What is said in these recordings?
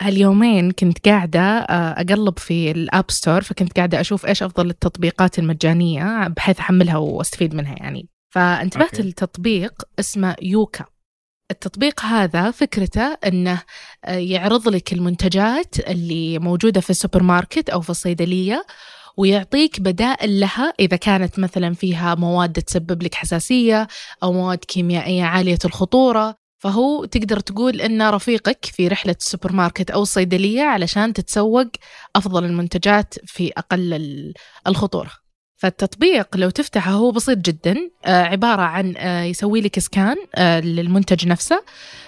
هاليومين كنت قاعدة آه، أقلب في ال App Store فكنت قاعدة أشوف إيش أفضل التطبيقات المجانية بحيث أحملها وأستفيد منها يعني. فانتبهت okay. لتطبيق اسمه يوكا التطبيق هذا فكرته أنه آه، يعرض لك المنتجات اللي موجودة في السوبر ماركت أو في الصيدلية ويعطيك بدائل لها إذا كانت مثلا فيها مواد تسبب لك حساسية أو مواد كيميائية عالية الخطورة. فهو تقدر تقول إنه رفيقك في رحلة السوبر ماركت أو الصيدلية علشان تتسوق أفضل المنتجات في أقل ال- الخطورة. فالتطبيق لو تفتحه هو بسيط جدا آه، عبارة عن آه، يسوي لك سكان آه، للمنتج نفسه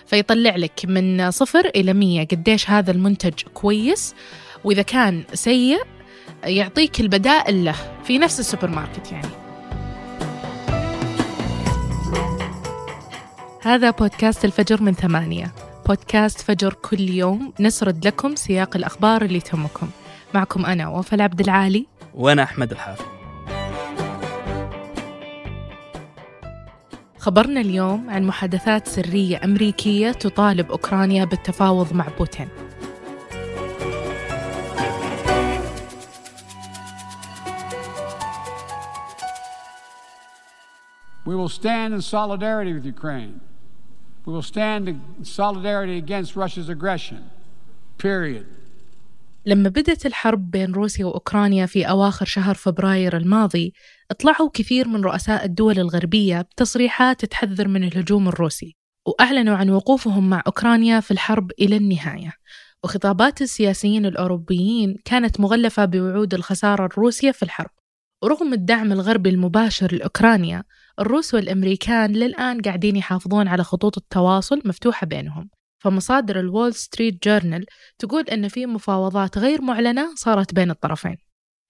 فيطلع لك من صفر إلى مية قديش هذا المنتج كويس وإذا كان سيء يعطيك البدائل له في نفس السوبر ماركت يعني. هذا بودكاست الفجر من ثمانية. بودكاست فجر كل يوم نسرد لكم سياق الأخبار اللي تهمكم. معكم أنا وفاء عبد العالي. وأنا أحمد الحافظ. خبرنا اليوم عن محادثات سرية أمريكية تطالب أوكرانيا بالتفاوض مع بوتين. We will stand in solidarity with Ukraine. We will stand in solidarity against Russia's aggression. Period. لما بدت الحرب بين روسيا وأوكرانيا في أواخر شهر فبراير الماضي اطلعوا كثير من رؤساء الدول الغربية بتصريحات تحذر من الهجوم الروسي وأعلنوا عن وقوفهم مع أوكرانيا في الحرب إلى النهاية وخطابات السياسيين الأوروبيين كانت مغلفة بوعود الخسارة الروسية في الحرب ورغم الدعم الغربي المباشر لأوكرانيا الروس والأمريكان للآن قاعدين يحافظون على خطوط التواصل مفتوحة بينهم. فمصادر الول ستريت جورنال تقول أن في مفاوضات غير معلنة صارت بين الطرفين.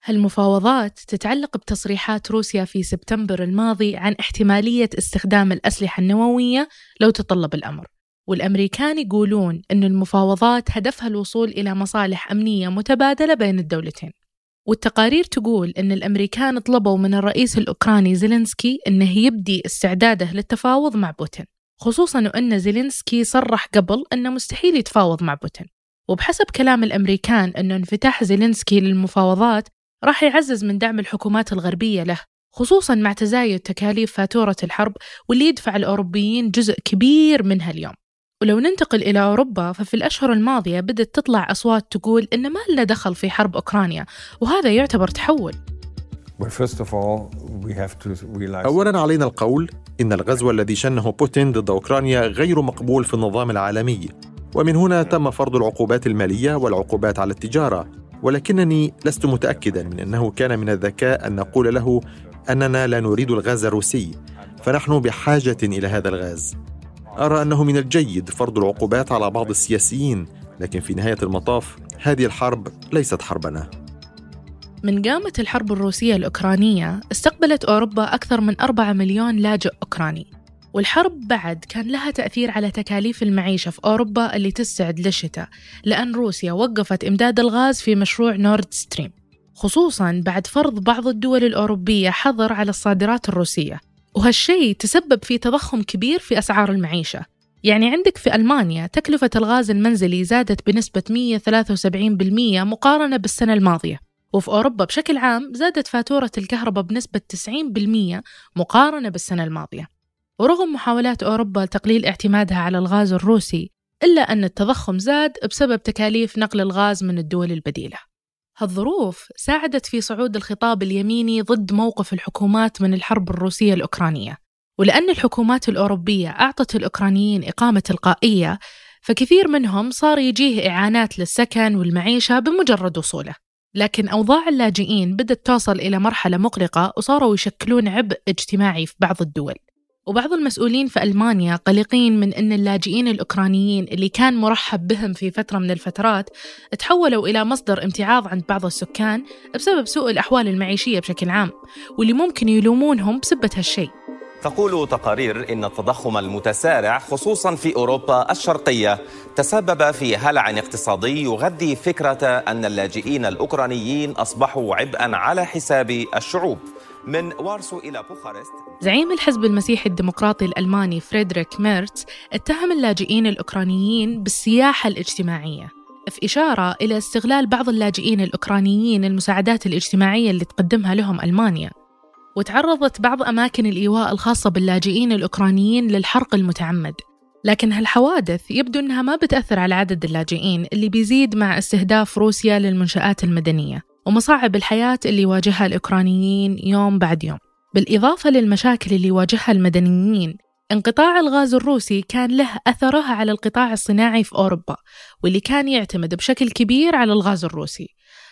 هالمفاوضات تتعلق بتصريحات روسيا في سبتمبر الماضي عن احتمالية استخدام الأسلحة النووية لو تطلب الأمر. والأمريكان يقولون أن المفاوضات هدفها الوصول إلى مصالح أمنية متبادلة بين الدولتين. والتقارير تقول أن الأمريكان طلبوا من الرئيس الأوكراني زيلينسكي أنه يبدي استعداده للتفاوض مع بوتين خصوصا وأن زيلينسكي صرح قبل أنه مستحيل يتفاوض مع بوتين. وبحسب كلام الأمريكان أن انفتاح زيلينسكي للمفاوضات راح يعزز من دعم الحكومات الغربية له خصوصا مع تزايد تكاليف فاتورة الحرب واللي يدفع الأوروبيين جزء كبير منها اليوم. ولو ننتقل إلى أوروبا ففي الأشهر الماضية بدأت تطلع أصوات تقول إن ما لنا دخل في حرب أوكرانيا وهذا يعتبر تحول. أولا علينا القول إن الغزو الذي شنه بوتين ضد أوكرانيا غير مقبول في النظام العالمي. ومن هنا تم فرض العقوبات المالية والعقوبات على التجارة. ولكنني لست متأكدا من أنه كان من الذكاء أن نقول له أننا لا نريد الغاز الروسي. فنحن بحاجة إلى هذا الغاز. أرى أنه من الجيد فرض العقوبات على بعض السياسيين لكن في نهاية المطاف هذه الحرب ليست حربنا. من قامت الحرب الروسية الأوكرانية استقبلت أوروبا أكثر من 4 مليون لاجئ أوكراني. والحرب بعد كان لها تأثير على تكاليف المعيشة في أوروبا اللي تستعد للشتاء لأن روسيا وقفت إمداد الغاز في مشروع نورد ستريم خصوصا بعد فرض بعض الدول الأوروبية حظر على الصادرات الروسية. وهالشيء تسبب في تضخم كبير في أسعار المعيشة. يعني عندك في ألمانيا تكلفة الغاز المنزلي زادت بنسبة 173% مقارنة بالسنة الماضية. وفي أوروبا بشكل عام زادت فاتورة الكهرباء بنسبة 90% مقارنة بالسنة الماضية. ورغم محاولات أوروبا لتقليل اعتمادها على الغاز الروسي إلا أن التضخم زاد بسبب تكاليف نقل الغاز من الدول البديلة. هالظروف ساعدت في صعود الخطاب اليميني ضد موقف الحكومات من الحرب الروسية الأوكرانية. ولأن الحكومات الأوروبية أعطت الأوكرانيين إقامة تلقائية فكثير منهم صار يجيه إعانات للسكن والمعيشة بمجرد وصوله. لكن أوضاع اللاجئين بدأت توصل إلى مرحلة مقلقة وصاروا يشكلون عبء اجتماعي في بعض الدول. وبعض المسؤولين في ألمانيا قلقين من أن اللاجئين الأوكرانيين اللي كان مرحب بهم في فترة من الفترات تحولوا إلى مصدر امتعاض عند بعض السكان بسبب سوء الأحوال المعيشية بشكل عام واللي ممكن يلومونهم بسبة هالشيء. تقول تقارير إن التضخم المتسارع خصوصا في أوروبا الشرقية تسبب في هلع اقتصادي يغذي فكرة أن اللاجئين الأوكرانيين أصبحوا عبئا على حساب الشعوب. من وارسو إلى بوخارست. زعيم الحزب المسيحي الديمقراطي الألماني فريدريك ميرتس اتهم اللاجئين الأوكرانيين بالسياحة الاجتماعية في إشارة إلى استغلال بعض اللاجئين الأوكرانيين المساعدات الاجتماعية اللي تقدمها لهم ألمانيا. وتعرضت بعض أماكن الإيواء الخاصة باللاجئين الأوكرانيين للحرق المتعمد. لكن هالحوادث يبدو أنها ما بتأثر على عدد اللاجئين اللي بيزيد مع استهداف روسيا للمنشآت المدنية. ومصاعب الحياة اللي يواجهها الأوكرانيين يوم بعد يوم. بالإضافة للمشاكل اللي يواجهها المدنيين انقطاع الغاز الروسي كان له أثره على القطاع الصناعي في أوروبا واللي كان يعتمد بشكل كبير على الغاز الروسي.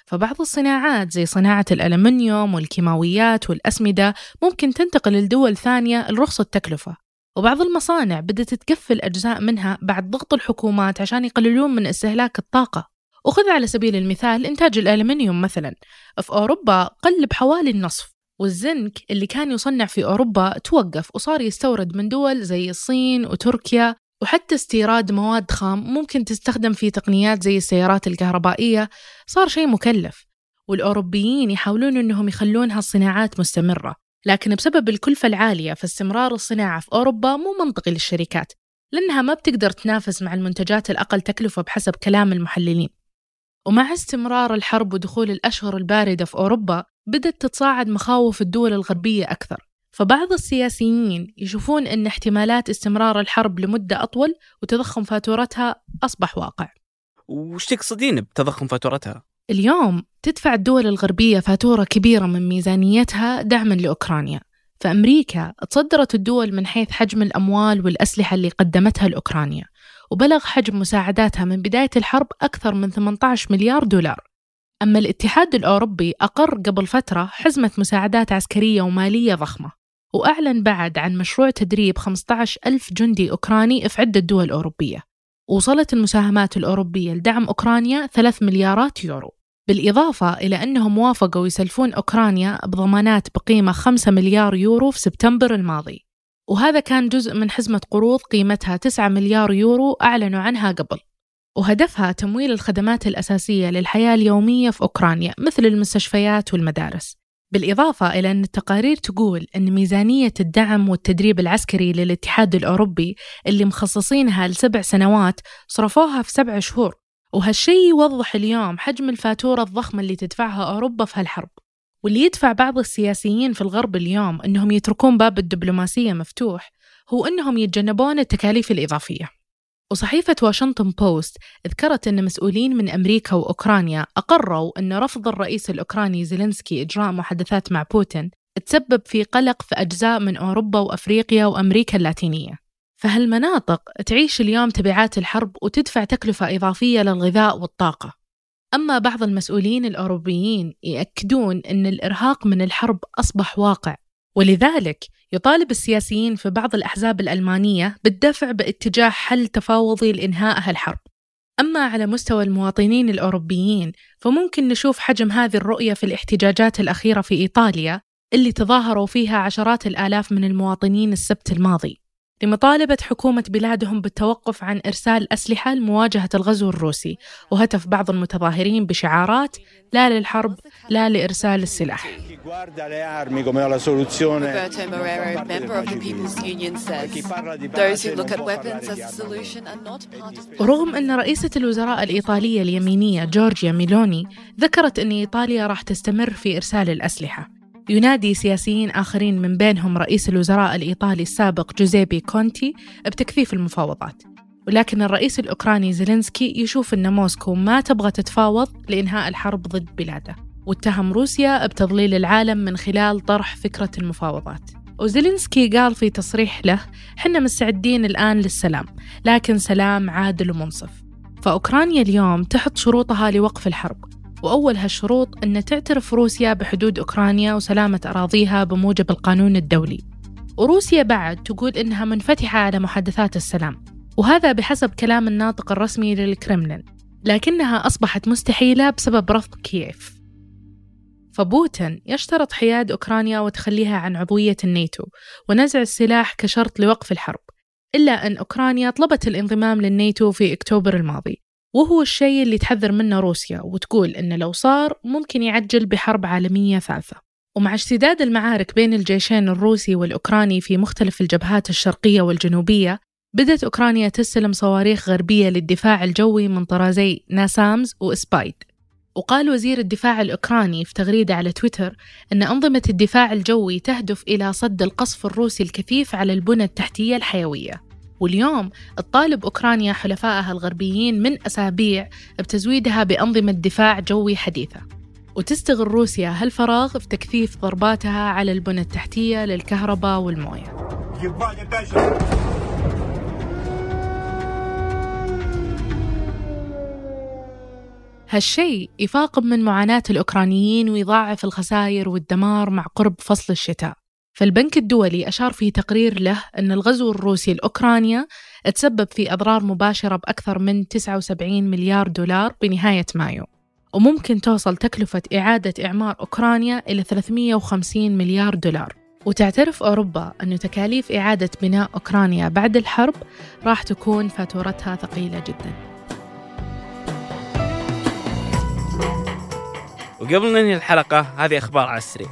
فبعض الصناعات زي صناعة الألمنيوم والكيماويات والأسمدة ممكن تنتقل لدول ثانية لرخص التكلفة. وبعض المصانع بدأت تقفل أجزاء منها بعد ضغط الحكومات عشان يقللون من استهلاك الطاقة. وخذ على سبيل المثال إنتاج الألمنيوم مثلا. في أوروبا قل بحوالي النصف والزنك اللي كان يصنع في أوروبا توقف وصار يستورد من دول زي الصين وتركيا وحتى استيراد مواد خام ممكن تستخدم في تقنيات زي السيارات الكهربائية. صار شيء مكلف والأوروبيين يحاولون أنهم يخلون هالصناعات مستمرة. لكن بسبب الكلفة العالية في استمرار الصناعة في أوروبا مو منطقي للشركات لأنها ما بتقدر تنافس مع المنتجات الأقل تكلفة بحسب كلام المحللين. ومع استمرار الحرب ودخول الأشهر الباردة في أوروبا بدأت تتصاعد مخاوف الدول الغربية أكثر. فبعض السياسيين يشوفون أن احتمالات استمرار الحرب لمدة أطول وتضخم فاتورتها أصبح واقع. وش تقصدين بتضخم فاتورتها؟ اليوم تدفع الدول الغربية فاتورة كبيرة من ميزانيتها دعما لأوكرانيا. فأمريكا تصدرت الدول من حيث حجم الأموال والأسلحة اللي قدمتها لأوكرانيا. وبلغ حجم مساعداتها من بداية الحرب أكثر من 18 مليار دولار. أما الاتحاد الأوروبي أقر قبل فترة حزمة مساعدات عسكرية ومالية ضخمة وأعلن بعد عن مشروع تدريب 15 ألف جندي أوكراني في عدة دول أوروبية. وصلت المساهمات الأوروبية لدعم أوكرانيا 3 مليارات يورو. بالإضافة إلى أنهم وافقوا يسلفون أوكرانيا بضمانات بقيمة 5 مليار يورو في سبتمبر الماضي. وهذا كان جزء من حزمة قروض قيمتها 9 مليار يورو أعلنوا عنها قبل. وهدفها تمويل الخدمات الأساسية للحياة اليومية في أوكرانيا مثل المستشفيات والمدارس. بالإضافة إلى أن التقارير تقول أن ميزانية الدعم والتدريب العسكري للاتحاد الأوروبي اللي مخصصينها لسبع سنوات صرفوها في سبع شهور. وهالشي يوضح اليوم حجم الفاتورة الضخمة اللي تدفعها أوروبا في هالحرب. واللي يدفع بعض السياسيين في الغرب اليوم أنهم يتركون باب الدبلوماسية مفتوح هو أنهم يتجنبون التكاليف الإضافية. وصحيفة واشنطن بوست ذكرت أن مسؤولين من أمريكا وأوكرانيا أقروا أن رفض الرئيس الأوكراني زيلينسكي إجراء محادثات مع بوتين تسبب في قلق في أجزاء من أوروبا وأفريقيا وأمريكا اللاتينية. فهالمناطق تعيش اليوم تبعات الحرب وتدفع تكلفة إضافية للغذاء والطاقة. أما بعض المسؤولين الأوروبيين يأكدون أن الإرهاق من الحرب أصبح واقع ولذلك يطالب السياسيين في بعض الأحزاب الألمانية بالدفع باتجاه حل تفاوضي لإنهاء هالحرب. أما على مستوى المواطنين الأوروبيين فممكن نشوف حجم هذه الرؤية في الاحتجاجات الأخيرة في إيطاليا اللي تظاهروا فيها عشرات الآلاف من المواطنين السبت الماضي. لمطالبة حكومة بلادهم بالتوقف عن إرسال أسلحة لمواجهة الغزو الروسي وهتف بعض المتظاهرين بشعارات لا للحرب لا لإرسال السلاح. ورغم أن رئيسة الوزراء الإيطالية اليمينية جورجيا ميلوني ذكرت أن إيطاليا راح تستمر في إرسال الأسلحة. ينادي سياسيين آخرين من بينهم رئيس الوزراء الإيطالي السابق جوزيبي كونتي بتكثيف المفاوضات. ولكن الرئيس الأوكراني زيلينسكي يشوف أن موسكو ما تبغى تتفاوض لإنهاء الحرب ضد بلاده. واتهم روسيا بتضليل العالم من خلال طرح فكرة المفاوضات. وزيلينسكي قال في تصريح له حنا مستعدين الآن للسلام لكن سلام عادل ومنصف. فأوكرانيا اليوم تحط شروطها لوقف الحرب. وأول هالشروط أن تعترف روسيا بحدود أوكرانيا وسلامة أراضيها بموجب القانون الدولي. وروسيا بعد تقول إنها منفتحة على محادثات السلام وهذا بحسب كلام الناطق الرسمي للكرملين لكنها أصبحت مستحيلة بسبب رفض كييف. فبوتين يشترط حياد أوكرانيا وتخليها عن عضوية الناتو ونزع السلاح كشرط لوقف الحرب إلا أن أوكرانيا طلبت الانضمام للناتو في أكتوبر الماضي. وهو الشيء اللي تحذر منه روسيا وتقول إنه لو صار ممكن يعجل بحرب عالمية ثالثة. ومع اشتداد المعارك بين الجيشين الروسي والأوكراني في مختلف الجبهات الشرقية والجنوبية بدأت أوكرانيا تستلم صواريخ غربية للدفاع الجوي من طرازي ناسامز وإسبايد. وقال وزير الدفاع الأوكراني في تغريدة على تويتر أن أنظمة الدفاع الجوي تهدف إلى صد القصف الروسي الكثيف على البنى التحتية الحيوية. واليوم تطالب أوكرانيا حلفائها الغربيين من أسابيع بتزويدها بأنظمة دفاع جوي حديثة. وتستغل روسيا هالفراغ في تكثيف ضرباتها على البنى التحتية للكهرباء والموية. هالشيء يفاقم من معاناة الأوكرانيين ويضاعف الخسائر والدمار مع قرب فصل الشتاء. فالبنك الدولي أشار في تقرير له أن الغزو الروسي لأوكرانيا تسبب في أضرار مباشرة بأكثر من 79 مليار دولار بنهاية مايو. وممكن توصل تكلفة إعادة إعمار أوكرانيا إلى 350 مليار دولار. وتعترف أوروبا أن تكاليف إعادة بناء أوكرانيا بعد الحرب راح تكون فاتورتها ثقيلة جدا. وقبل ننهي الحلقة هذه أخبار على السريع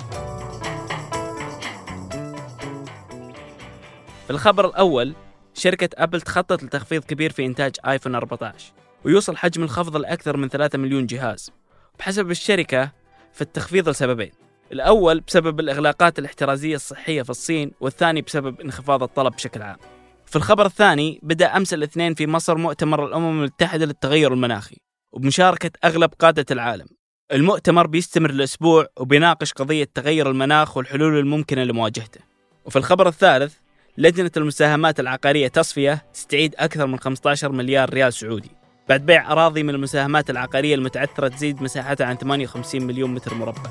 في الخبر الأول شركة أبل تخطط لتخفيض كبير في إنتاج آيفون 14 ويوصل حجم الخفض لأكثر من 3 مليون جهاز. بحسب الشركة في التخفيض لسببين. الأول بسبب الإغلاقات الاحترازية الصحية في الصين والثاني بسبب انخفاض الطلب بشكل عام. في الخبر الثاني بدأ أمس الاثنين في مصر مؤتمر الأمم المتحدة للتغير المناخي وبمشاركة أغلب قادة العالم. المؤتمر بيستمر الأسبوع وبيناقش قضية تغير المناخ والحلول الممكنة لمواجهته. وفي الخبر الثالث لجنة المساهمات العقارية تصفية تستعيد أكثر من 15 مليار ريال سعودي. بعد بيع أراضي من المساهمات العقارية المتعثرة تزيد مساحتها عن 58 مليون متر مربع.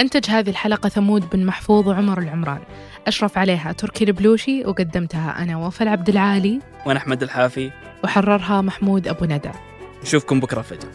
أنتج هذه الحلقة ثمود بن محفوظ وعمر العمران. أشرف عليها تركي البلوشي وقدمتها أنا وفاء عبد العالي. وأنا أحمد الحافي. وحررها محمود أبو ندى. نشوفكم بكرة فجأة